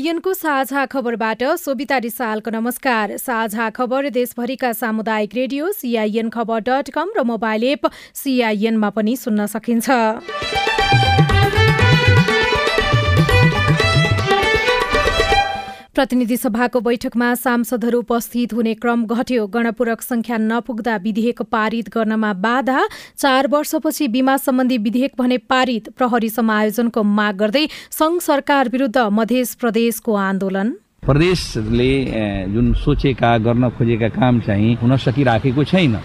सिआइएनको साझा खबरबाट सोभिता रिसालको नमस्कार। साझा खबर देशभरिका सामुदायिक रेडियो सिआइएन खबर डट कम र मोबाइल एप सिआइएनमा पनि सुन्न सकिन्छ। प्रतिनिधि सभाको बैठकमा सांसदहरू उपस्थित हुने क्रम घट्यो। गणपूरक संख्या नपुग्दा विधेयक पारित गर्नमा बाधा। चार वर्षपछि बिमा सम्बन्धी विधेयक भने पारित। प्रहरी समायोजनको माग गर्दै संघ सरकार विरुद्ध मध्य प्रदेशको आन्दोलन। प्रदेशले जुन सोचेका गर्न खोजेका काम चाहिँ हुन सकिराखेको छैन।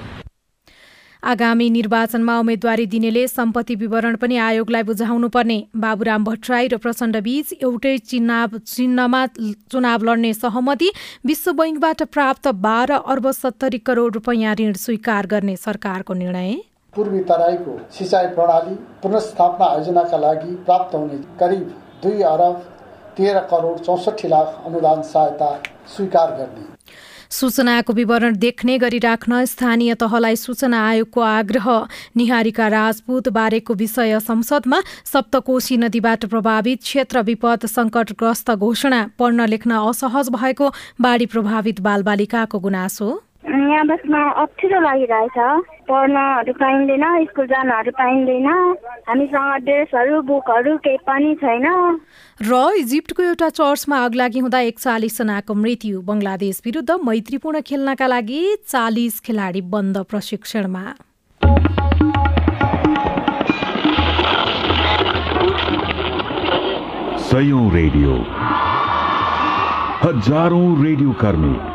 आगामी निर्वाचनमा उम्मेद्वारी दिनेले सम्पत्ति विवरण पनि आयोगलाई बुझाउनु पर्ने बाबुराम भट्टराई र प्रचण्डबीच एउटै चिन्ह चिन्हमा चुनाव लड्ने सहमति विश्व बैङ्कबाट प्राप्त बाह्र अर्ब सत्तरी करोड रुपियाँ ऋण स्वीकार गर्ने सरकारको निर्णय। पूर्वी तराईको सिँचाइ प्रणाली पुनस्थापना योजनाका लागि प्राप्त हुने करिब दुई अरब तेह्र करोड चौसठी लाख अनुदान सहायता स्वीकार गर्ने। सूचनाको विवरण देख्ने गरी राख्न स्थानीय तहलाई सूचना आयोगको आग्रह। निहारिका राजपूत बारेको विषय संसदमा सप्तकोशी नदीबाट प्रभावित क्षेत्र विपद सङ्कटग्रस्त घोषणा पढ्न लेख्न असहज भएको बाढी प्रभावित बालबालिकाको गुनासो। यहाँ बस्न अप्ठ्यारो लागिरहेछ। पढ्नहरू पाइँदैन स्कुल जानहरू पाइँदैन। हामीसँग ड्रेसहरू बुकहरू केही पनि छैन। र इजिप्टको एउटा चर्चमा अग्लागी हुँदा एकचालिसजनाको मृत्यु। बङ्गलादेश विरुद्ध मैत्रीपूर्ण खेल्नका लागि चालिस खेलाडी बन्द प्रशिक्षणमा। रेडियो। हजारौं रेडियो कर्मी।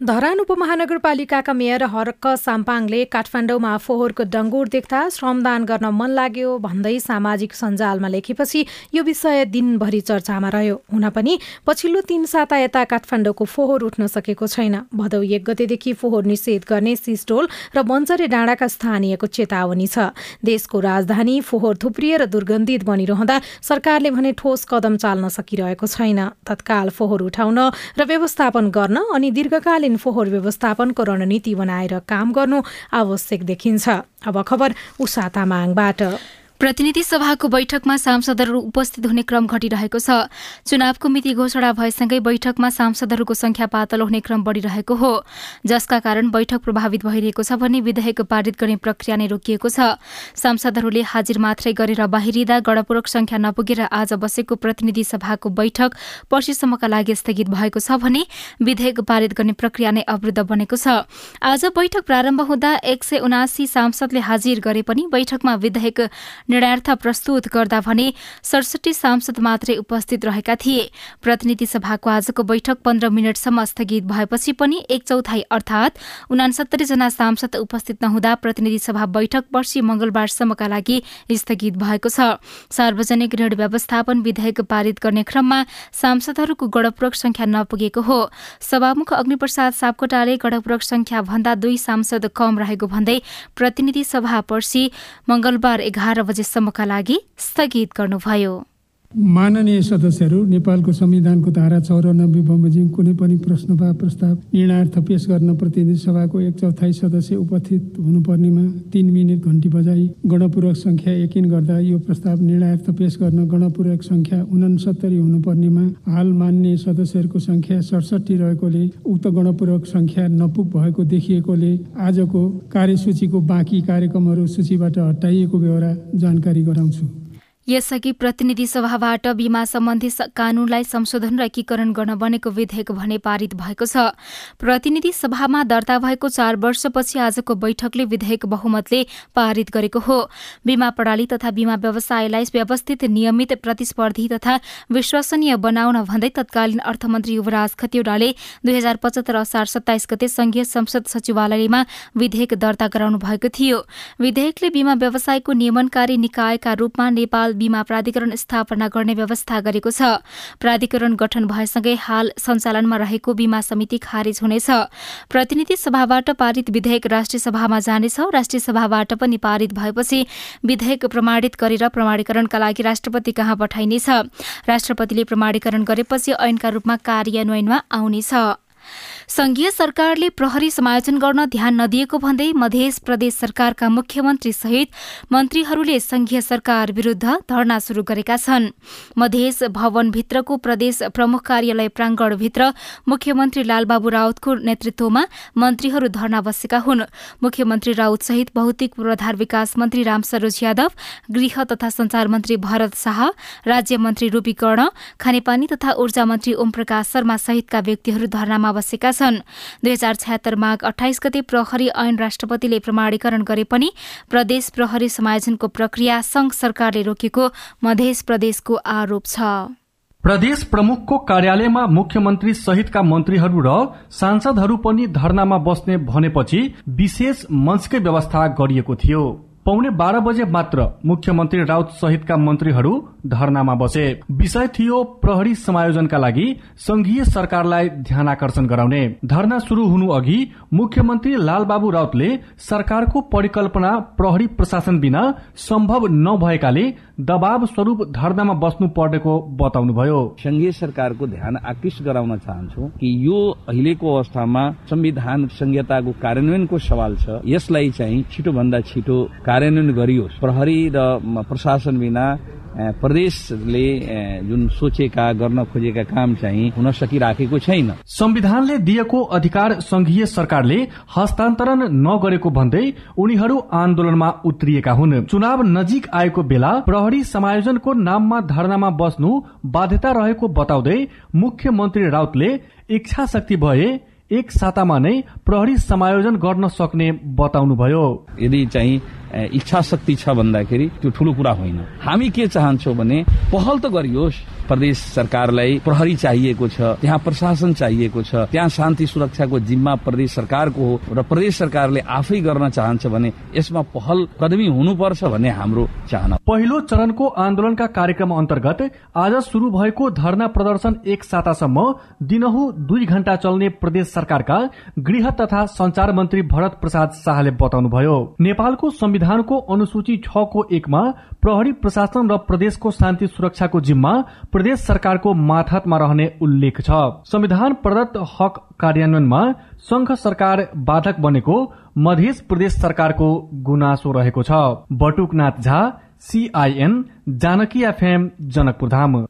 धरान उपमहानगरपालिकाका मेयर हर्क साम्पाङले काठमाडौँमा फोहोरको डङ्गुर देख्दा श्रमदान गर्न मन लाग्यो भन्दै सामाजिक सञ्जालमा लेखेपछि यो विषय दिनभरि चर्चामा रह्यो। हुन पनि पछिल्लो तीन साता यता काठमाडौँको फोहोर उठ्न सकेको छैन। भदौ एक गतेदेखि फोहोर निषेध गर्ने सिस्टोल र बन्चरे डाँडाका स्थानीयको चेतावनी छ। देशको राजधानी फोहोर थुप्रिएर दुर्गन्धित बनिरहँदा सरकारले भने ठोस कदम चाल्न सकिरहेको छैन। तत्काल फोहोर उठाउन र व्यवस्थापन गर्न अनि दीर्घकालीन फोहोर व्यवस्थापनको रणनीति बनाएर काम गर्नु आवश्यक देखिन्छ। अब खबर उषा तामाङबाट। प्रतिनिधि सभाको बैठकमा सांसदहरू उपस्थित हुने क्रम घटिरहेको छ। चुनावको मिति घोषणा भएसँगै बैठकमा सांसदहरूको संख्या पातलो हुने क्रम बढ़िरहेको हो। जसका कारण बैठक प्रभावित भइरहेको छ भने विधेयक पारित गर्ने प्रक्रिया नै रोकिएको छ। सांसदहरूले हाजिर मात्रै गरेर बाहिरिँदा गणपूरक संख्या नपुगेर आज बसेको प्रतिनिधि सभाको बैठक पर्सिसम्मका लागि स्थगित भएको छ भने विधेयक पारित गर्ने प्रक्रिया नै अवरुद्ध बनेको छ। आज बैठक प्रारम्भ हुँदा एक सांसदले हाजिर गरे पनि बैठकमा विधेयक निर्णयार्थ प्रस्तुत गर्दा भने सडसठी सांसद मात्रै उपस्थित रहेका थिए। प्रतिनिधि सभाको आजको बैठक पन्ध्र मिनटसम्म स्थगित भएपछि पनि एक अर्थात उनासत्तरी जना सांसद उपस्थित नहुँदा प्रतिनिधि सभा बैठक पर्सि मंगलबारसम्मका लागि स्थगित भएको छ। सार्वजनिक ऋण व्यवस्थापन विधेयक पारित गर्ने क्रममा सांसदहरूको गणपूरक संख्या नपुगेको हो। सभामुख अग्निप्रसाद सापकोटाले गणपूरक संख्या भन्दा दुई सांसद कम रहेको भन्दै प्रतिनिधि सभा पर्सि मंगलबार एघार बजेसम्मका लागि स्थगित गर्नुभयो। माननीय सदस्यहरू नेपालको संविधानको धारा चौरानब्बे बमोजिम कुनै पनि प्रश्न वा प्रस्ताव निर्णयार्थ पेश गर्न प्रतिनिधि सभाको एक चौथाइ सदस्य उपस्थित हुनुपर्नेमा तीन मिनट घन्टी बजाई गणपूर्वक सङ्ख्या यकिन गर्दा यो प्रस्ताव निर्णयार्थ पेश गर्न गणपूर्वक सङ्ख्या उनसत्तरी हुनुपर्नेमा हाल मान्य सदस्यहरूको सङ्ख्या सडसठी रहेकोले उक्त गणपूर्वक सङ्ख्या नपुग भएको देखिएकोले आजको कार्यसूचीको बाँकी कार्यक्रमहरू सूचीबाट हटाइएको बेहोरा जानकारी गराउँछु। यसअघि प्रतिनिधि सभाबाट बीमा सम्बन्धी कानूनलाई संशोधन र एकीकरण गर्न बनेको विधेयक भने पारित भएको छ। प्रतिनिधि सभामा दर्ता भएको चार वर्षपछि आजको बैठकले विधेयक बहुमतले पारित गरेको हो। बीमा प्रणाली तथा बीमा व्यवसायलाई व्यवस्थित नियमित प्रतिस्पर्धी तथा विश्वसनीय बनाउन भन्दै तत्कालीन अर्थमन्त्री युवराज खतिवड़ाले दुई हजार पचहत्तर असार सत्ताइस गते संघीय संसद सचिवालयमा विधेयक दर्ता गराउनु भएको थियो। विधेयकले बीमा व्यवसायको नियमनकारी निकायका रूपमा नेपाल बीमा प्राधिकरण स्थापना गर्ने व्यवस्था गरेको छ। प्राधिकरण गठन भएसँगै हाल सञ्चालनमा रहेको बीमा समिति खारेज हुनेछ। प्रतिनिधि सभाबाट पारित विधेयक राष्ट्रिय सभामा जानेछ। राष्ट्रिय सभाबाट पनि पारित भएपछि विधेयक प्रमाणित गरेर प्रमाणीकरणका लागि राष्ट्रपति कहाँ पठाइनेछ? राष्ट्रपतिले प्रमाणीकरण गरेपछि ऐनका रूपमा कार्यान्वयनमा आउनेछ। संघीय सरकारले प्रहरी समायोजन गर्न ध्यान नदिएको भन्दै मध्य प्रदेश सरकारका मुख्यमन्त्री सहित मन्त्रीहरूले संघीय सरकार विरूद्ध धरना शुरू गरेका छन्। मध्य भवनभित्रको प्रदेश प्रमुख कार्यालय प्राङ्गणभित्र मुख्यमन्त्री लालबाबु राउतको नेतृत्वमा मन्त्रीहरू धरना बसेका हुन्। मुख्यमन्त्री राउत सहित भौतिक पूर्वाधार विकास मन्त्री रामसरोज यादव गृह तथा संचार मन्त्री भरत शाह राज्य मन्त्री रूपी कर्ण खानेपानी तथा ऊर्जा मन्त्री ओम प्रकाश शर्मा सहितका व्यक्तिहरू धरनामा बसेका छन्। दुई हजार माघ अठाइस गते प्रहरी ऐन राष्ट्रपतिले प्रमाणीकरण गरे पनि प्रदेश प्रहरी समायोजनको प्रक्रिया संघ सरकारले रोकेको मध्य प्रदेशको आरोप छ। प्रदेश प्रमुखको कार्यालयमा मुख्यमन्त्री सहितका मन्त्रीहरू र सांसदहरू पनि धरनामा बस्ने भनेपछि विशेष मञ्चकै व्यवस्था गरिएको थियो। पौने बाह्र बजे मात्र मुख्यमन्त्री राउत सहितका मन्त्रीहरू धरनामा बसे। विषय थियो प्रहरी समायोजनका लागि संघीय सरकारलाई ध्यान आकर्षण गराउने। धरना शुरू हुनु अघि मुख्यमन्त्री लालबाबु राउतले सरकारको परिकल्पना प्रहरी प्रशासन बिना सम्भव नभएकाले दबाव स्वरूप धरनामा बस्नु पर्नेको बताउनुभयो। संघीय सरकारको ध्यान आकृष्ट गराउन चाहन्छु कि यो अहिलेको अवस्थामा संविधान संहिताको कार्यान्वयनको सवाल छ। यसलाई चाहिँ छिटो भन्दा छिटो कार्यान्वयन गरियोस्। प्रहरी र प्रशासन बिना प्रदेशले जुन सोचेका गर्न खोजेका काम चाहिँ हुन सकिराखेको छैन। संविधानले दिएको अधिकार संघीय सरकारले हस्तान्तरण नगरेको भन्दै उनीहरू आन्दोलनमा उत्रिएका हुन्। चुनाव नजिक आएको बेला प्रहरी समायोजनको नाममा धरनामा बस्नु बाध्यता रहेको बताउँदै मुख्यमन्त्री राउतले इच्छा शक्ति भए एक सातामा नै प्रहरी समायोजन गर्न सक्ने बताउनुभयो। यदि चाहिँ इच्छा शक्ति छ भन्दाखेरि त्यो ठुलो कुरा होइन। हामी के चाहन्छौ भने पहल त गरियोस् प्रदेश सरकारलाई प्रहरी चाहिएको छ त्यहाँ प्रशासन चाहिएको छ त्यहाँ शान्ति सुरक्षाको जिम्मा प्रदेश सरकारको हो र प्रदेश सरकारले आफै गर्न चाहन्छ भने यसमा पहल कदमी हुनुपर्छ भन्ने हाम्रो चाहना। पहिलो चरणको आन्दोलनका कार्यक्रम अन्तर्गत आज शुरू भएको धरना प्रदर्शन एक सातासम्म दिनहु दुई घण्टा चल्ने प्रदेश सरकारका गृह तथा संचार मन्त्री भरत प्रसाद शाहले बताउनुभयो। नेपालको संविधानको अनुसूची छको एकमा प्रहरी प्रशासन र प्रदेशको शान्ति सुरक्षाको जिम्मा प्रदेश सरकारको माथातमा रहने उल्लेख छ। संविधान प्रदत्त हक कार्यान्वयनमा संघ सरकार बाधक बनेको मध्य प्रदेश सरकारको गुनासो रहेको छ। बटुकनाथ झा सीआईएन जानकी एफएम जनकपुर धाम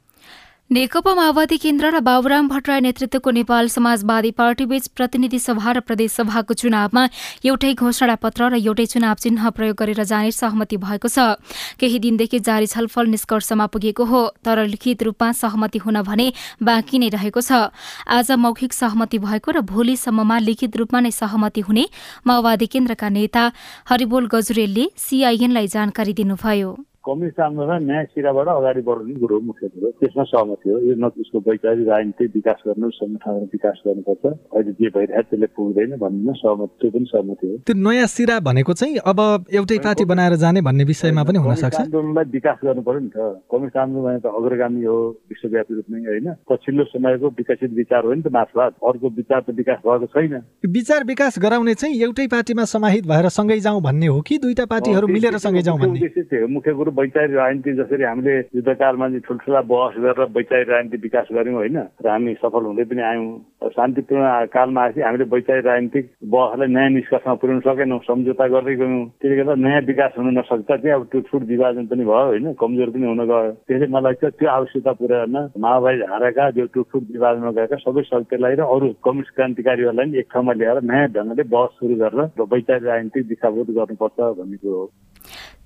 नेकपा माओवादी केन्द्र र बाबुराम भट्टराई नेतृत्वको नेपाल समाजवादी पार्टीबीच प्रतिनिधि सभा र प्रदेश सभाको चुनावमा एउटै घोषणा पत्र र एउटै चुनाव चिन्ह प्रयोग गरेर जाने सहमति भएको छ। केही दिनदेखि जारी छलफल निष्कर्षमा पुगेको हो तर लिखित रूपमा सहमति हुन भने बाँकी नै रहेको छ। आज मौखिक सहमति भएको र भोलिसम्ममा लिखित रूपमा नै सहमति हुने माओवादी केन्द्रका नेता हरिबोल गजुरेलले सीआईएनलाई जानकारी दिनुभयो। कम्युनिस्ट आन्दोलन न्याय सिराबाट अगाडि बढाउने कुरो मुख्य कुरो त्यसमा सहमति हो यो न त्यसको वैचारिक राजनीतिक विकास गर्नु संगठन विकास गर्नुपर्छ अहिले जे भइरहेको त्यसले पुग्दैन भन्ने सहमति त्यो पनि सहमति हो त्यो नयाँ सिरा भनेको चाहिँ अब एउटै पार्टी बनाएर जाने भन्ने विषयमा पनि हुन सक्छ आन्दोलनलाई विकास गर्नु पर्यो नि त कम्युनिस्ट आन्दोलन त अग्रगामी हो विश्वव्यापी रूपमै होइन पछिल्लो समयको विकसित विचार हो नि त मार्क्सवाद अर्को विचार त विकास भएको छैन विचार विकास गराउने चाहिँ एउटै पार्टीमा समाहित भएर सँगै जाउँ भन्ने हो कि दुईटा पार्टीहरू मिलेर सँगै जाउँ भन्ने मुख्य कुरो वैचारिक राजनीति जसरी हामीले युद्धकालमा ठुल्ठुला बहस गरेर वैचारिक राजनीति विकास गऱ्यौँ होइन र हामी सफल हुँदै पनि आयौँ। शान्तिपूर्ण कालमा आएपछि हामीले वैचारिक राजनीतिक बहसलाई नयाँ निष्कर्षमा पुर्याउन सकेनौँ सम्झौता गर्दै गयौँ। त्यसले गर्दा नयाँ विकास हुन नसक्छ त्यहाँ अब त्यो छुट विभाजन पनि भयो होइन कमजोर पनि हुन गयो। त्यसले मलाई चाहिँ त्यो आवश्यकता पुरा गर्न माओवादी हारेका जो टुटफुट विभाजनमा गएका सबै शक्तिलाई र अरू कम्युनिस्ट क्रान्तिकारीहरूलाई एक ठाउँमा ल्याएर नयाँ ढङ्गले बहस सुरु गरेर वैचारिक राजनीतिक दिशाबोध गर्नुपर्छ भन्ने कुरो हो।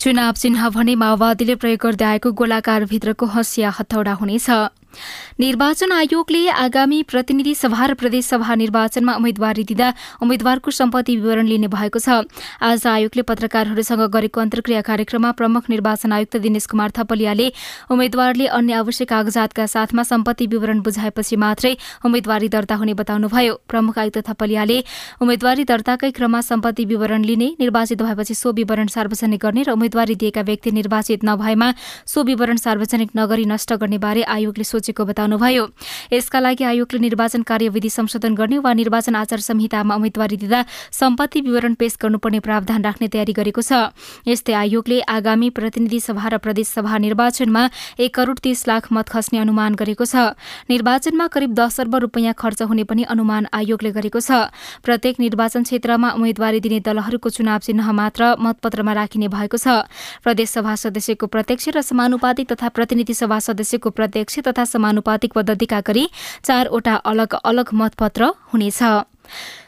चुनाव चिन्ह भने माओवादीले प्रयोग गर्दै आएको गोलाकार भित्रको हँसिया हथौडा हुनेछ। निर्वाचन आयोगले आगामी प्रतिनिधि सभा र प्रदेश सभा निर्वाचनमा उम्मेद्वारी दिँदा उम्मेद्वारको सम्पत्ति विवरण लिने भएको छ। आज आयोगले पत्रकारहरूसँग गरेको अन्तर्क्रिया कार्यक्रममा प्रमुख निर्वाचन आयुक्त दिनेश कुमार थपलियाले उम्मेद्वारले अन्य आवश्यक कागजातका साथमा सम्पत्ति विवरण बुझाएपछि मात्रै उम्मेद्वारी दर्ता हुने बताउनुभयो। प्रमुख आयुक्त थपलियाले उम्मेद्वारी दर्ताकै क्रममा सम्पत्ति विवरण लिने निर्वाचित भएपछि सो विवरण सार्वजनिक गर्ने र उम्मेद्वारी दिएका व्यक्ति निर्वाचित नभएमा सो विवरण सार्वजनिक नगरी नष्ट गर्ने बारे आयोगले सोचेको बताउनुभयो। यसका लागि आयोगले निर्वाचन कार्यविधि संशोधन गर्ने वा निर्वाचन आचार संहितामा उम्मेद्वारी दिँदा सम्पत्ति विवरण पेश गर्नुपर्ने प्रावधान राख्ने तयारी गरेको छ। यस्तै आयोगले आगामी प्रतिनिधि सभा र प्रदेश सभा निर्वाचनमा एक करोड़ तीस लाख मत खस्ने अनुमान गरेको छ। निर्वाचनमा करिब दस अर्ब रूपियाँ खर्च हुने पनि अनुमान आयोगले गरेको छ। प्रत्येक निर्वाचन क्षेत्रमा उम्मेद्वारी दिने दलहरूको चुनाव चिन्ह मात्र मतपत्रमा राखिने भएको छ। प्रदेश सभा सदस्यको प्रत्यक्ष र समानुपातिक तथा प्रतिनिधि सभा सदस्यको प्रत्यक्ष तथा समानुपातिक पद्धतिका गरी चारवटा अलग अलग मतपत्र हुनेछ।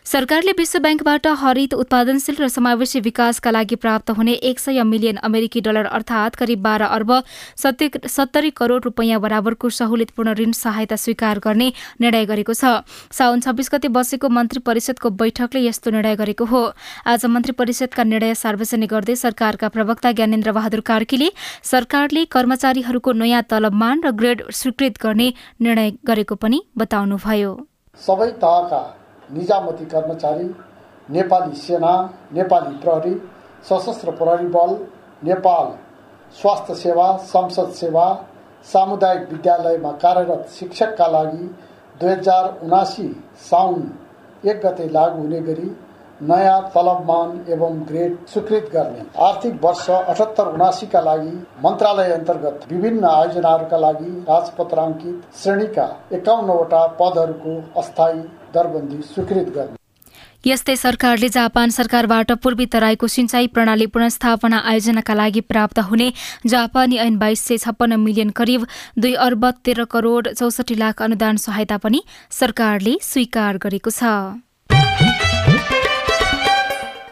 सरकारले विश्व ब्याङ्कबाट हरित उत्पादनशील र समावेशी विकासका लागि प्राप्त हुने एक सय मिलियन अमेरिकी डलर अर्थात करिब बाह्र अर्ब सत्तरी करोड़ रूपियाँ बराबरको सहुलियतपूर्ण ऋण सहायता स्वीकार गर्ने निर्णय गरेको छ। साउन छब्बीस गते बसेको मन्त्री परिषदको बैठकले यस्तो निर्णय गरेको हो। आज मन्त्री परिषदका निर्णय सार्वजनिक गर्दै सरकारका प्रवक्ता ज्ञानेन्द्र बहादुर कार्कीले सरकारले कर्मचारीहरूको नयाँ तलबमान र ग्रेड स्वीकृत गर्ने निर्णय गरेको पनि बताउनुभयो। सबै तहका निजामती कर्मचारी नेपाली सेना नेपाली प्रहरी सशस्त्र प्रहरी बल नेपाल स्वास्थ्य सेवा संसद सेवा सामुदायिक विद्यालयमा कार्यरत शिक्षकका लागि दुई हजार उनासी साउन एक गते लागू हुने गरी नयाँ तलबमान एवं ग्रेड स्वीकृत गर्ने। आर्थिक वर्ष अठहत्तर उनासीका लागि मन्त्रालय अन्तर्गत विभिन्न आयोजनाहरूका लागि राजपत्राङ्कित श्रेणीका एकाउन्नवटा पदहरूको अस्थायी दरबन्दी स्वीकृत गर्ने। यस्तै सरकारले जापान सरकारबाट पूर्वी तराईको सिंचाई प्रणाली पुनस्थापना आयोजनाका लागि प्राप्त हुने जापानी ऐन बाइस सय छप्पन्न मिलियन करिब दुई अर्ब तेह्र करोड़ चौसठी लाख अनुदान सहायता पनि सरकारले स्वीकार गरेको छ।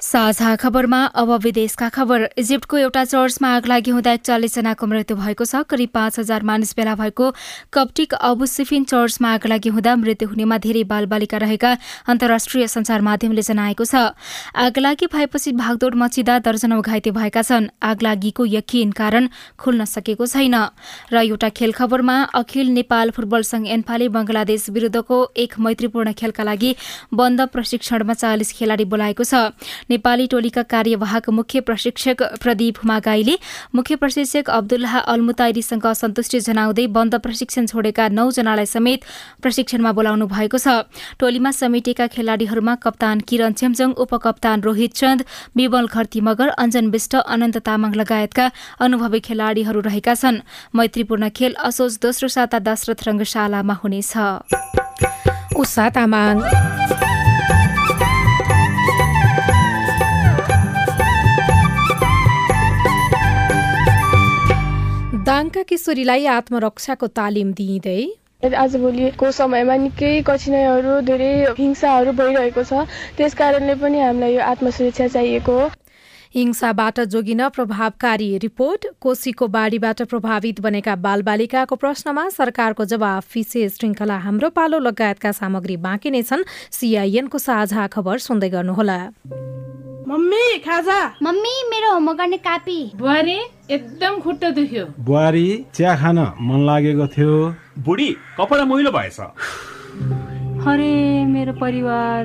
साझा खबरमा अब विदेशका खबर। इजिप्टको एउटा चर्चमा आग लागि हुँदा एकचालिसजनाको मृत्यु भएको छ। करिब पाँच हजार मानिस भेला भएको कप्टिक अबुसिफिन चर्चमा आग लागि हुँदा मृत्यु हुनेमा धेरै बालबालिका रहेका अन्तर्राष्ट्रिय संचार माध्यमले जनाएको छ। आग लागि भएपछि भागदौड़ मचिँदा दर्जनौ घाइते भएका छन्। आग लागिको यकिन कारण खुल्न सकेको छैन। र एउटा खेल खबरमा अखिल नेपाल फुटबल संघ एन्फाले बंगलादेश विरूद्धको एक मैत्रीपूर्ण खेलका लागि बन्द प्रशिक्षणमा चालिस खेलाड़ी बोलाएको छ। नेपाली टोलीका कार्यवाहक मुख्य प्रशिक्षक प्रदीप हुमागाईले मुख्य प्रशिक्षक अब्दुल्लाह अलमुताइरीसँग असन्तुष्टि जनाउँदै बन्द प्रशिक्षण छोडेका नौजनालाई समेत प्रशिक्षणमा बोलाउनु भएको छ। टोलीमा समेटिएका खेलाड़ीहरूमा कप्तान किरण चेम्जङ उपकप्तान रोहित चन्द विमल घरती मगर अञ्जन विष्ट अनन्त तामाङ लगायतका अनुभवी खेलाड़ीहरू रहेका छन्। मैत्रीपूर्ण खेल असोज दोस्रो साता दशरथ रंगशालामा हुनेछ। दाङका किशोरीलाई आत्मरक्षाको तालिम दिइँदै आजभोलिको समयमा निकै कठिनाइहरू धेरै हिंसाहरू भइरहेको छ। त्यस कारणले पनि हामीलाई यो आत्मसुरक्षा चाहिएको हो। हिंसाबाट जोगिन प्रभावकारी रिपोर्ट कोशीको बाढीबाट प्रभावित बनेका बालबालिकाको प्रश्नमा सरकारको जवाफ। विशेष श्रृङ्खला हाम्रो पालो लगायतका सामग्री बाँकी नै छन्। सिआइएनको साझा खबर सुन्दै गर्नुहोला। मम्मी खाजा। मम्मी मेरो होमवर्क गर्ने कापी। बुहारी एकदम खुट्टा दुख्यो। बुहारी चिया खान मन लागेको थियो। बुढी कपडा मैलो भएछ। अरे मेरो परिवार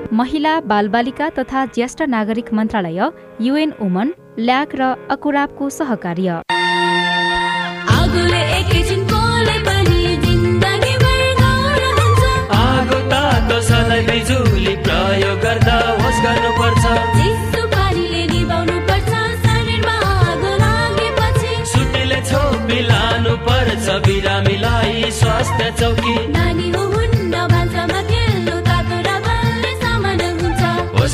महिला बालबालिका तथा ज्येष्ठ नागरिक मन्त्रालय युएन वुमन ल्याक र अकुराबको सहकार्य। प्रयोग गर्दा होस् गर्नुपर्छ। बिरामीलाई स्वास्थ्य चौकी। नानी हुन्न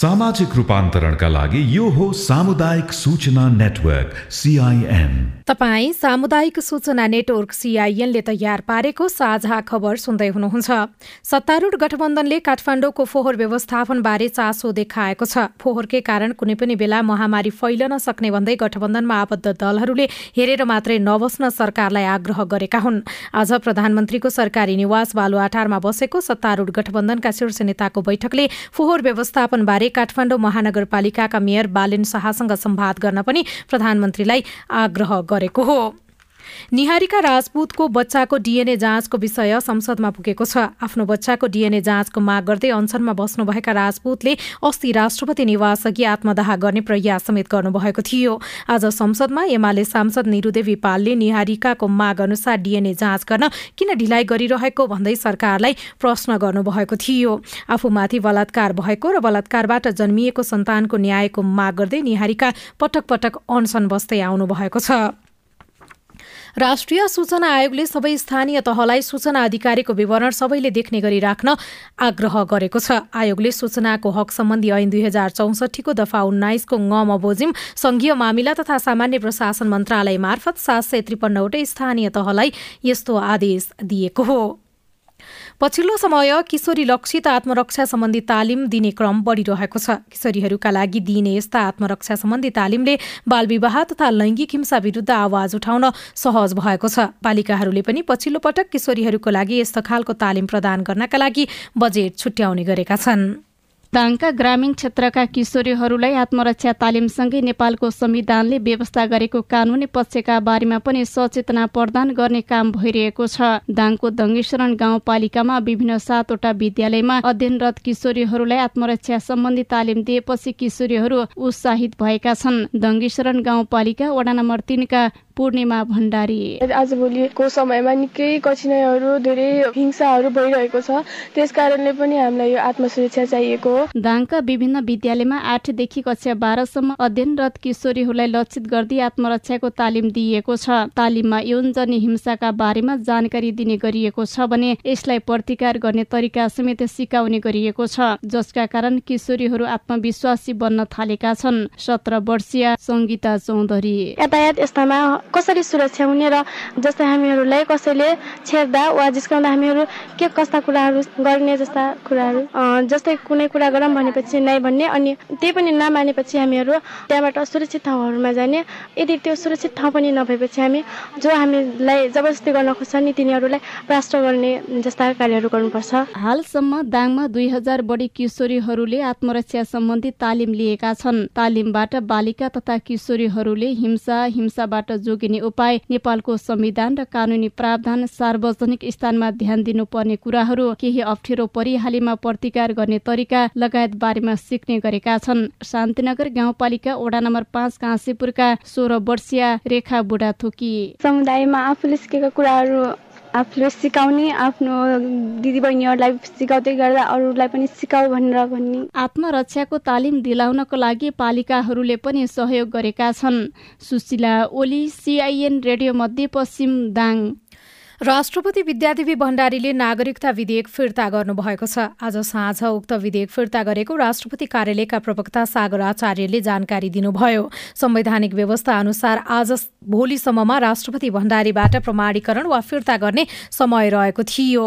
सामाजिक रूपान्तरणका लागि यो हो सामुदायिक सूचना नेटवर्क सिआइएन तपाईँ सामुदायिक सूचना नेटवर्क सिआइएनले तयार पारेको साझा खबर सुन्दै हुनुहुन्छ। सत्तारूढ गठबन्धनले काठमाडौँको फोहोर व्यवस्थापनबारे चासो देखाएको छ। फोहोरकै कारण कुनै पनि बेला महामारी फैलन सक्ने भन्दै गठबन्धनमा आबद्ध दलहरूले हेरेर मात्रै नबस्न सरकारलाई आग्रह गरेका हुन्। आज प्रधानमन्त्रीको सरकारी निवास बालुवाटारमा बसेको सत्तारूढ गठबन्धनका शीर्ष नेताको बैठकले फोहोर व्यवस्थापनबारे काठमाडौँ महानगरपालिकाका मेयर बालेन शाहसँग सम्वाद गर्न पनि प्रधानमन्त्रीलाई आग्रह गरेको हो। निहारीका राजपूतको बच्चाको डिएनए जाँचको विषय संसदमा पुगेको छ। आफ्नो बच्चाको डिएनए जाँचको माग गर्दै अनसनमा बस्नुभएका राजपूतले अस्ति राष्ट्रपति निवास अघि आत्मदाह गर्ने प्रयास समेत गर्नुभएको थियो। आज संसदमा एमाले सांसद निरुदेवी पालले निहारिकाको माग अनुसार डिएनए जाँच गर्न किन ढिलाइ गरिरहेको भन्दै सरकारलाई प्रश्न गर्नुभएको थियो। आफूमाथि बलात्कार भएको र बलात्कारबाट जन्मिएको सन्तानको न्यायको माग गर्दै निहारिका पटक पटक अनसन बस्दै आउनु भएको छ। राष्ट्रिय सूचना आयोगले सबै स्थानीय तहलाई सूचना अधिकारीको विवरण सबैले देख्ने गरी राख्न आग्रह गरेको छ। आयोगले सूचनाको हक सम्बन्धी ऐन दुई हजार चौसठीको दफा उन्नाइसको ङ बमोजिम संघीय मामिला तथा सामान्य प्रशासन मन्त्रालय मार्फत सात सय त्रिपन्नवटै स्थानीय तहलाई यस्तो आदेश दिएको हो। पछिल्लो समय किशोरी लक्षित आत्मरक्षा सम्बन्धी तालिम दिने क्रम बढिरहेको छ। किशोरीहरूका लागि दिइने यस्ता आत्मरक्षा सम्बन्धी तालिमले बालविवाह तथा लैङ्गिक हिंसा विरुद्ध आवाज उठाउन सहज भएको छ। पालिकाहरूले पनि पछिल्लो पटक किशोरीहरूको लागि यस्तो खालको तालिम प्रदान गर्नका लागि बजेट छुट्याउने गरेका छन्। दाङका ग्रामीण क्षेत्रका किशोरीहरूलाई आत्मरक्षा तालिमसँगै नेपालको संविधानले व्यवस्था गरेको कानूनी पक्षका बारेमा पनि सचेतना प्रदान गर्ने काम भइरहेको छ। दाङको दङ्गेश्वरण गाउँपालिकामा विभिन्न सातवटा विद्यालयमा अध्ययनरत किशोरीहरूलाई आत्मरक्षा सम्बन्धी तालिम दिएपछि किशोरीहरू उत्साहित भएका छन्। दङ्गेश्वरण गाउँपालिका वडा नम्बर तिनका पूर्णिमा भण्डारी। आजभोलिको समयमा निकै कठिनाइहरू धेरै हिंसाहरू भइरहेको छ। त्यस कारणले पनि हामीलाई यो आत्मसुरक्षा चाहिएको हो। दाङका विभिन्न विद्यालयमा आठदेखि कक्षा बाह्रसम्म अध्ययनरत किशोरीहरूलाई लक्षित गर्दै आत्मरक्षाको तालिम दिइएको छ। तालिममा यौनजन्य हिंसाका बारेमा जानकारी दिने गरिएको छ भने यसलाई प्रतिकार गर्ने तरिका समेत सिकाउने गरिएको छ। जसका कारण किशोरीहरू आत्मविश्वासी बन्न थालेका छन्। सत्र वर्षीय सङ्गीता चौधरी। यातायात यस्तामा कसरी सुरक्षा हुने र जस्तै हामीहरूलाई कसैले छेड्दा वा जिस्काउँदा हामीहरू के कस्ता कुराहरू गर्ने जस्ता कुराहरू? जस्तै कुनै कुरा गरौँ भनेपछि नै भन्ने अनि त्यही पनि नमानेपछि हामीहरू त्यहाँबाट सुरक्षित ठाउँहरूमा जाने। यदि त्यो सुरक्षित ठाउँ पनि नभएपछि हामी जो हामीलाई जबरजस्ती गर्न खोज्छ नि तिनीहरूलाई राष्ट्र गर्ने जस्ता कार्यहरू गर्नुपर्छ। हालसम्म दाङमा दुई हजार बढी किशोरीहरूले आत्मरक्षा सम्बन्धी तालिम लिएका छन्। तालिमबाट बालिका तथा किशोरीहरूले हिंसा हिंसाबाट जोगिने उपाय नेपालको संविधान र कानूनी प्रावधान सार्वजनिक स्थानमा ध्यान दिनुपर्ने कुराहरू केही अप्ठ्यारो परिहालीमा प्रतिकार गर्ने तरिका लगायत बारेमा सिक्ने गरेका छन्। शान्तिनगर गाउँपालिका वडा नम्बर पाँच काँसीपुरका सोह्र वर्षीय रेखा बुढा थोकी समुदायमा आफूले सिकेका कुराहरू आफूले सिकाउने आफ्नो दिदीबहिनीहरूलाई सिकाउँदै गर्दा अरूलाई पनि सिकाऊ भनेर भन्ने आत्मरक्षाको तालिम दिलाउनको लागि पालिकाहरूले पनि सहयोग गरेका छन्। सुशीला ओली सिआइएन रेडियो मध्यपश्चिम दाङ। राष्ट्रपति विद्यादेवी भण्डारीले नागरिकता विधेयक फिर्ता गर्नुभएको छ। आज साँझ उक्त विधेयक फिर्ता गरेको राष्ट्रपति कार्यालयका प्रवक्ता सागर आचार्यले जानकारी दिनुभयो। संवैधानिक व्यवस्था अनुसार आज भोलिसम्ममा राष्ट्रपति भण्डारीबाट प्रमाणीकरण वा फिर्ता गर्ने समय रहेको थियो।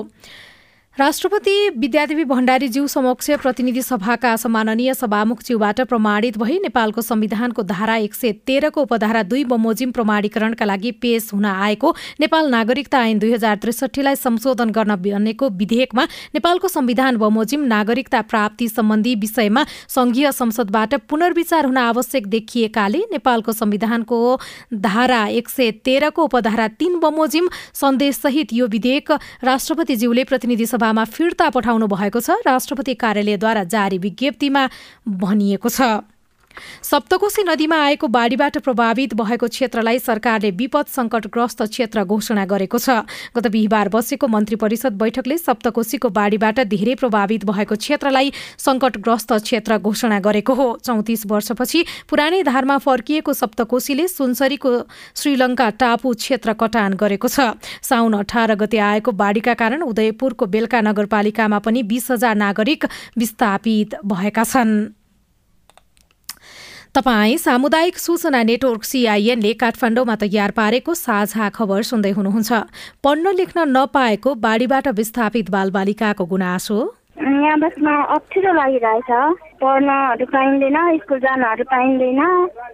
राष्ट्रपति विद्यादेवी भण्डारीज्यू समक्ष प्रतिनिधि सभाका सम्माननीय सभामुखज्यूबाट प्रमाणित भई नेपालको संविधानको धारा एक सय तेह्रको उपधारा दुई बमोजिम प्रमाणीकरणका लागि पेश हुन आएको नेपाल नागरिकता ऐन दुई हजार त्रिसठीलाई संशोधन गर्न बनेको विधेयकमा नेपालको संविधान बमोजिम नागरिकता प्राप्ति सम्बन्धी विषयमा संघीय संसदबाट पुनर्विचार हुन आवश्यक देखिएकाले नेपालको संविधानको धारा एक सय तेह्रको उपधारा तीन बमोजिम सन्देशसहित यो विधेयक राष्ट्रपतिज्यूले प्रतिनिधि सभामा फिर्ता पठाउनु भएको छ। राष्ट्रपति कार्यालयद्वारा जारी विज्ञप्तिमा भनिएको छ। सप्तकोशी नदीमा आएको बाढीबाट प्रभावित भएको क्षेत्रलाई सरकारले विपद सङ्कटग्रस्त क्षेत्र घोषणा गरेको छ। गत बिहिबार बसेको मन्त्री परिषद बैठकले सप्तकोशीको बाढीबाट धेरै प्रभावित भएको क्षेत्रलाई सङ्कटग्रस्त क्षेत्र घोषणा गरेको हो। चौतिस वर्षपछि पुरानै धारमा फर्किएको सप्तकोशीले सुनसरीको श्रीलङ्का टापु क्षेत्र कटान गरेको छ। साउन अठार गते आएको बाढीका कारण उदयपुरको बेलका नगरपालिकामा पनि बीस हजार नागरिक विस्थापित भएका छन्। तपाईँ सामुदायिक सूचना नेटवर्क सिआइएनले काठमाडौँमा तयार पारेको साझा खबर सुन्दै हुनुहुन्छ। पढ्न लेख्न नपाएको बाढीबाट विस्थापित बालबालिकाको गुनासो? यहाँ बस्न अप्ठ्यारो लागिरहेछ। पढ्नहरू पाइँदैन स्कुल जानहरू पाइँदैन।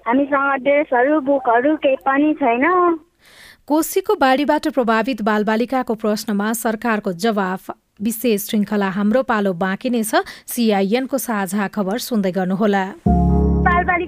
हामीसँग ड्रेसहरू बुकहरू केही पनि छैन। कोशीको बाढीबाट प्रभावित बालबालिकाको प्रश्नमा सरकारको जवाफ। विशेष श्रृङ्खला हाम्रो पालो बाँकी नै छ। सिआइएनको साझा खबर सुन्दै गर्नुहोला।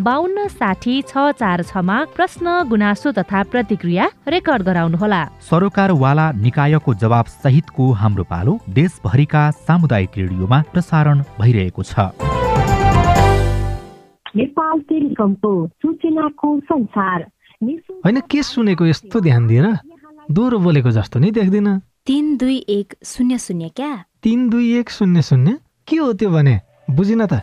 बाहन्न साठी छ चार छमा प्रश्न गुनासो तथा प्रतिक्रिया रेकर्ड गराउनुहोला। सरोकारवाला निकायको जवाब सहितको हाम्रो पालो देशभरिका सामुदायिक रेडियोमा प्रसारण भइरहेको छ। नेपाल टेलिकमको सूचनाको संसार। होइन के सुनेको यस्तो ध्यान दिएर दोहोरो बोलेको जस्तो नि देख्दिन। तिन दुई एक शून्य शून्य क्या? तिन दुई एक शून्य शून्य? के हो त्यो भने? बुझिन त।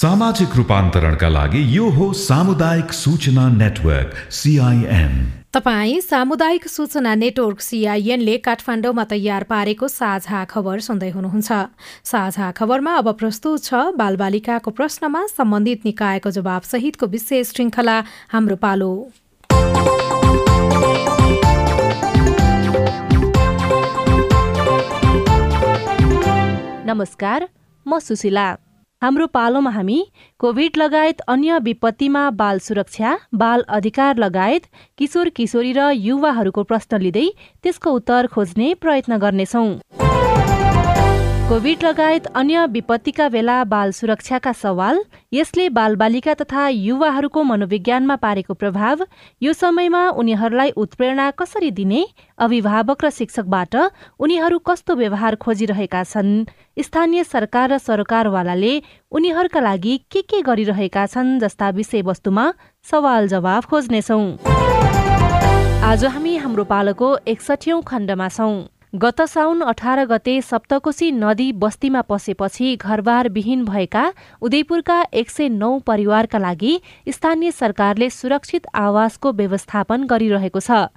सामाजिक रूपान्तरणका लागि यो हो सामुदायिक सूचना नेटवर्क सिआइएन तपाईँ सामुदायिक सूचना नेटवर्क सिआइएनले काठमाडौँमा तयार पारेको साझा खबर सुन्दै हुनुहुन्छ। साझा खबरमा अब प्रस्तुत छ बालबालिकाको प्रश्नमा सम्बन्धित निकायको जवाब सहितको विशेष श्रृङ्खला हाम्रो पालो। नमस्कार म सुशीला। हाम्रो पालोमा हामी कोभिड लगायत अन्य विपत्तिमा बाल सुरक्षा बाल अधिकार लगायत किशोर किशोरी र युवाहरूको प्रश्न लिँदै त्यसको उत्तर खोज्ने प्रयत्न गर्नेछौँ। कोभिड लगायत अन्य विपत्तिका बेला बाल सुरक्षाका सवाल यसले बालबालिका तथा युवाहरूको मनोविज्ञानमा पारेको प्रभाव यो समयमा उनीहरूलाई उत्प्रेरणा कसरी दिने अभिभावक र शिक्षकबाट उनीहरू कस्तो व्यवहार खोजिरहेका छन् स्थानीय सरकार र सरकारवालाले उनीहरूका लागि के के गरिरहेका छन् जस्ता विषयवस्तुमा सवाल जवाफ खोज्नेछौ। आज हामी हाम्रो पालोको एकसठौं खण्डमा छौं। गत साउन अठार गते सप्तकोशी नदी बस्तीमा पसेपछि घरबार विहीन भएका उदयपुरका एक सय नौ परिवारका लागि स्थानीय सरकारले सुरक्षित आवासको व्यवस्थापन गरिरहेको छ।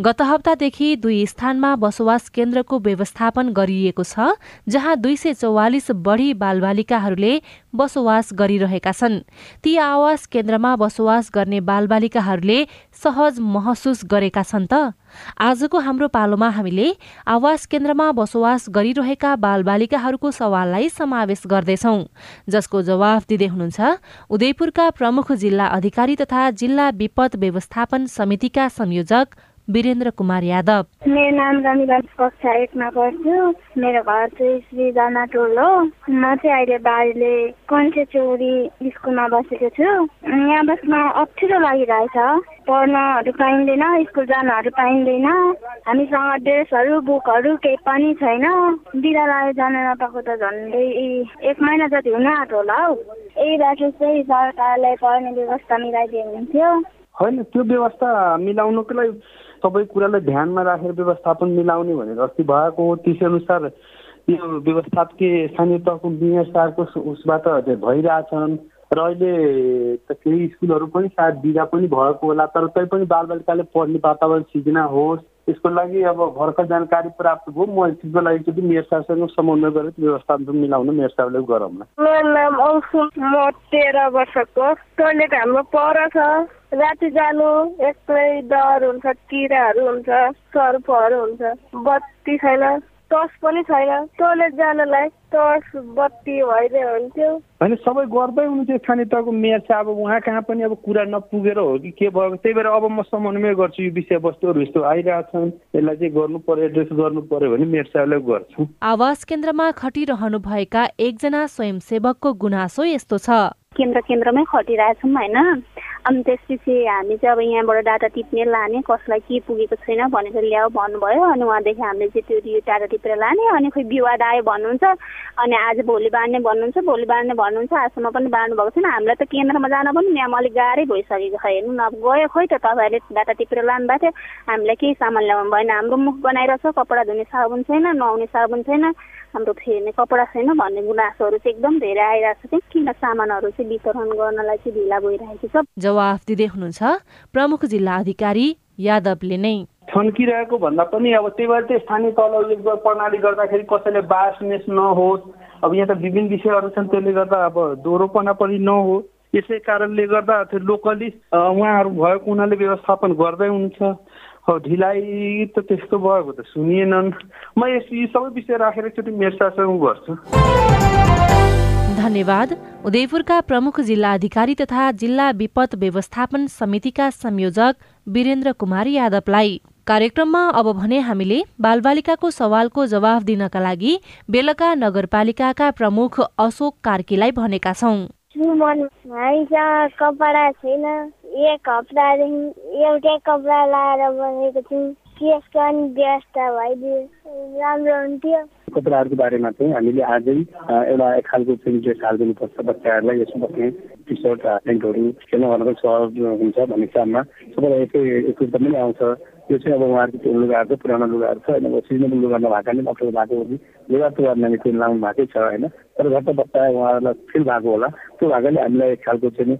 गत हप्तादेखि दुई स्थानमा बसोबास केन्द्रको व्यवस्थापन गरिएको छ जहाँ दुई सय चौवालिस बढी बालबालिकाहरूले बसोबास गरिरहेका छन्। ती आवास केन्द्रमा बसोबास गर्ने बालबालिकाहरूले सहज महसुस गरेका छन् त? आजको हाम्रो पालोमा हामीले आवास केन्द्रमा बसोबास गरिरहेका बालबालिकाहरूको सवाललाई समावेश गर्दैछौ जसको जवाफ दिँदै हुनुहुन्छ उदयपुरका प्रमुख जिल्ला अधिकारी तथा जिल्ला विपद व्यवस्थापन समितिका संयोजक वीरेन्द्र कुमार यादव। मेरो नाम रमिला कक्षा एकमा पढ्छु मेरो घर चाहिँ श्री टोल हो। म चाहिँ अहिले बारीले कन्से चौरी स्कुलमा बसेको छु। यहाँ बस्न अप्ठ्यारो लागिरहेछ। पढ्नहरू पाइँदैन स्कुल जानहरू पाइँदैन। हामीसँग ड्रेसहरू बुकहरू केही पनि छैन। बिरालो जान नपाएको त झन्डै एक महिना जति हुन आँटो होला हौ। यही बाटो चाहिँ सरकारलाई पढ्ने व्यवस्था मिलाइदियो हुन्थ्यो। होइन त्यो व्यवस्था मिलाउनुको लागि सबै कुरालाई ध्यानमा राखेर व्यवस्थापन मिलाउने भनेर अस्ति भएको हो त्यसै अनुसार यो व्यवस्थापकीय स्थानीय तहको मेयर उसबाट भइरहेछन्। र अहिले त केही स्कुलहरू पनि सायद बिदा पनि भएको होला तर तैपनि बालबालिकाले पढ्ने वातावरण सिर्जना होस् त्यसको लागि अब भर्खर जानकारी प्राप्त भयो। म त्यसको लागि चाहिँ मेयर साहबसँग समन्वय गरेर व्यवस्थापन मिलाउन मेयर साहबले गरौँ न मेरो नाम म तेह्र वर्षको। टोइलेट हाम्रो पर छ। राति जानु एक्लै डर हुन्छ किराहरू हुन्छ सर्पहरू हुन्छ बत्ती छैन टर्च पनि छैन। टोइलेट जानलाई टर्च बत्ती भइदियो हुन्थ्यो। होइन सबै गर्दै हुनुहुन्थ्यो स्थानीय तहको मेयर चाहिँ अब उहाँ कहाँ पनि अब कुरा नपुगेर हो कि के भयो? त्यही भएर अब म समन्वय गर्छु यो विषयवस्तुहरू यस्तो आइरहेछन्। यसलाई चाहिँ गर्नु पर्यो एड्रेस गर्नु पर्यो भने मेयर साहबलाई गर्छु। आवास केन्द्रमा खटिरहनुभएका एकजना स्वयंसेवकको गुनासो यस्तो छ। केन्द्र केन्द्रमै खटिरहेछौँ होइन? अनि त्यसपछि हामी चाहिँ अब यहाँबाट डाटा टिप्ने लाने कसलाई के पुगेको छैन भनेर ल्याऊ भन्नुभयो। अनि उहाँदेखि हामीले चाहिँ त्यो डाटा टिपेर लाने। अनि खोइ विवाद आयो भन्नुहुन्छ। अनि आज भोलि बाँड्ने भन्नुहुन्छ भोलि बाँड्ने भन्नुहुन्छ। आजसम्म पनि बाँड्नु भएको छैन। हामीलाई त केन्द्रमा जान पनि यहाँ अलिक गाह्रै भइसकेको छ। हेर्नु न अब गयो खोइ त तपाईँहरूले डाटा टिपेर लानु भएको थियो। हामीलाई केही सामान ल्याउनु भएन। हाम्रो मुख बनाइरहेछ कपडा धुने साबुन छैन नुहाउने साबुन छैन। हाम्रो फेर्ने कपडा छैन भन्ने गुनासोहरू चाहिँ एकदम धेरै आइरहेको छ किन सामानहरू चाहिँ वितरण गर्नलाई चाहिँ ढिला भइरहेको छ? जवाफ दिँदै हुनुहुन्छ प्रमुख जिल्ला अधिकारी यादवले नै। थन्किरहेको भन्दा पनि अब त्यही भएर चाहिँ स्थानीय तल प्रणाली गर्दाखेरि कसैले बास मेस नहोस् अब यहाँ त विभिन्न विषयहरू छन् त्यसले गर्दा अब दोहोरोपना पनि नहोस्। यसै कारणले गर्दा त्यो लोकली उहाँहरू भएको हुनाले व्यवस्थापन गर्दै हुन्छ ढिलाइ त त्यस्तो भएको त सुनिएनन्। म यस सबै विषय राखेर एकचोटि मेयर गर्छु धन्यवाद। उदयपुरका प्रमुख जिल्ला अधिकारी तथा जिल्ला विपद व्यवस्थापन समितिका संयोजक वीरेन्द्र कुमार यादवलाई। कार्यक्रममा अब भने हामीले बालबालिकाको सवालको जवाफ दिनका लागि बेलका नगरपालिकाका प्रमुख अशोक कार्कीलाई भनेका छौँ। कपडा छैन एक हप्तादेखि एउटै कपडा लाएर बनेको कपडाहरूको बारेमा चाहिँ हामीले आजै एउटा एक खालको चाहिँ ड्रेस हालिदिनुपर्छ बच्चाहरूलाई यसो बस्ने टी सर्ट प्यान्टहरू खेल्न गर्नको सहज हुन्छ भन्ने सबैलाई एकै आउँछ। त्यो चाहिँ अब उहाँहरूको त्यो लुगाहरू छ पुरानो लुगाहरू छ होइन सिजनेबल लुगा नभएको पनि अप्ठ्यारो भएको हो कि? लुगा तुगा नानी लाउनु भएकै छ होइन? तर झट्ट बच्चा उहाँहरूलाई फिल भएको होला। त्यो भएकोले हामीलाई एक खालको चाहिँ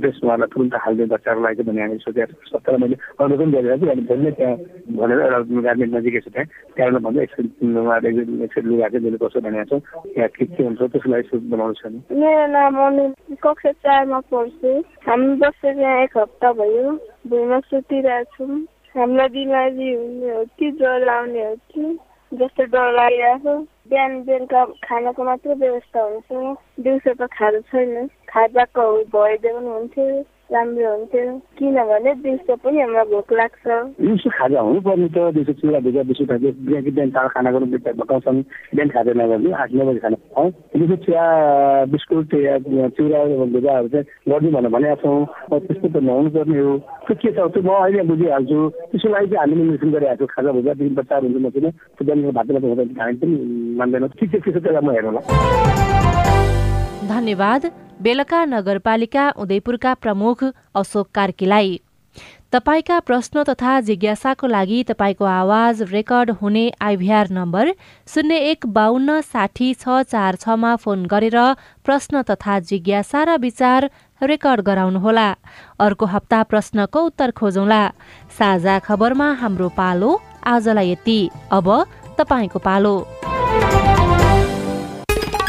ड्रेस उहाँलाई तुरन्त हालिदियो बच्चाको लागि भन्ने हामीले सोचेको छ। तर मैले अरू पनि गरिरहेको छु अनि भोलि त्यहाँ भनेर एउटा गार्मेन्ट नजिकै छ त्यहाँ। त्यहाँबाट भन्दा एकछिन उहाँहरूले एकछिन लुगा चाहिँ दिनुपर्छ भनेको छौँ। त्यहाँ के के हुन्छ त्यसको लागि सोच बनाउँछ नि मेरो नाम अनु कक्षा चारमा पढ्छु हामी बसेर यहाँ एक हप्ता भयो। भुइँमा सुतिरहेको छौँ हामीलाई बिमारी हुने हो कि ज्वरो आउने हो कि? जस्तो डर लागिरहेको बिहान बेलुका खानाको मात्रै व्यवस्था हुन्छ। दिउँसो त खानु छैन। खाजाको भइदियो पनि हुन्थ्यो। राम्रो हुन्थ्यो। किनभने दिउँसो पनि हामीलाई भोक लाग्छ। दिउँसो खाजा हुनुपर्ने त दिउँसो चिउरा भिजा बिस्कुट खाँदै बिहान बिहान चाँडो खाना गर्नु बताउँछन् बिहान खाजा नगर्नु आठ नौ बजी खाना दिउँसो चिया बिस्कुट या चिउरा भिजाहरू चाहिँ गरिदिउँ भनेर भनेका छौँ। त्यस्तो त नहुनु पर्ने हो। त्यो के छ? त्यो म अहिले बुझिहाल्छु। त्यसको लागि चाहिँ हामीले निर्देशन गरिरहेको छु खाजा भुजादेखि बच्चाहरू हुन्छ म किन त्यो बिहान भात भात खाने पनि मान्दैन। ठिक छ त्यसो त्यसलाई म हेरौँला धन्यवाद। बेलका नगरपालिका उदयपुरका प्रमुख अशोक कार्कीलाई। तपाईँका प्रश्न तथा जिज्ञासाको लागि तपाईँको आवाज रेकर्ड हुने आइभीआर नम्बर शून्य एक बाहन्न साठी छ चार छमा फोन गरेर प्रश्न तथा जिज्ञासा र विचार रेकर्ड गराउनुहोला। अर्को हप्ता प्रश्नको उत्तर खोजौँला। साझा खबरमा हाम्रो पालो आजलाई यति। अब तपाईँको पालो।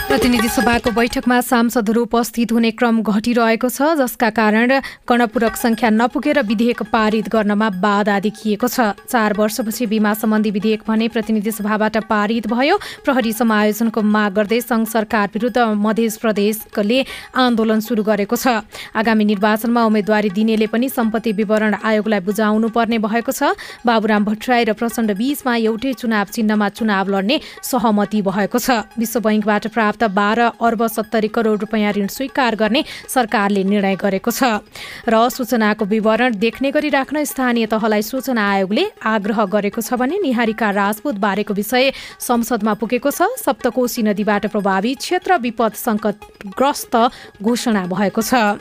प्रतिनिधि सभाको बैठकमा सांसदहरू उपस्थित हुने क्रम घटिरहेको छ जसका कारण गणपूरक संख्या नपुगेर विधेयक पारित गर्नमा बाधा देखिएको छ। चार वर्षपछि बिमा सम्बन्धी विधेयक भने प्रतिनिधि सभाबाट पारित भयो। प्रहरी समायोजनको माग गर्दै संघ सरकार विरुद्ध मध्य प्रदेशले आन्दोलन सुरु गरेको छ। आगामी निर्वाचनमा उम्मेद्वारी दिनेले पनि सम्पत्ति विवरण आयोगलाई बुझाउनु पर्ने भएको छ। बाबुराम भट्टराई र प्रचण्ड बीचमा एउटै चुनाव चिन्हमा चुनाव लड्ने सहमति भएको छ। विश्व बैङ्कबाट प्राप्त प्राप्त बाह्र अर्ब सत्तरी करोड रुपियाँ ऋण स्वीकार गर्ने सरकारले निर्णय गरेको छ। र सूचनाको विवरण देख्ने गरी राख्न स्थानीय तहलाई सूचना आयोगले आग्रह गरेको छ भने निहारिका राजपूत बारेको विषय संसदमा पुगेको छ। सप्तकोशी नदीबाट प्रभावित क्षेत्र विपद सङ्कटग्रस्त घोषणा भएको छ।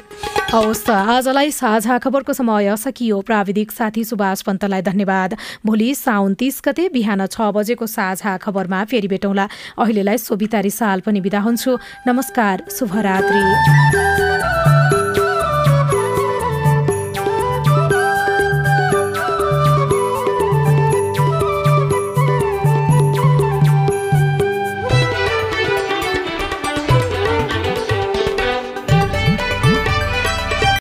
हवस् आजलाई साझा खबरको समय सकियो। प्राविधिक साथी सुभाष पन्तलाई धन्यवाद। भोलि साउन तिस गते बिहान छ बजेको साझा खबरमा फेरि भेटौँला। अहिलेलाई सोभिता रिसाल पनि बिदा हुन्छु। नमस्कार शुभरात्री।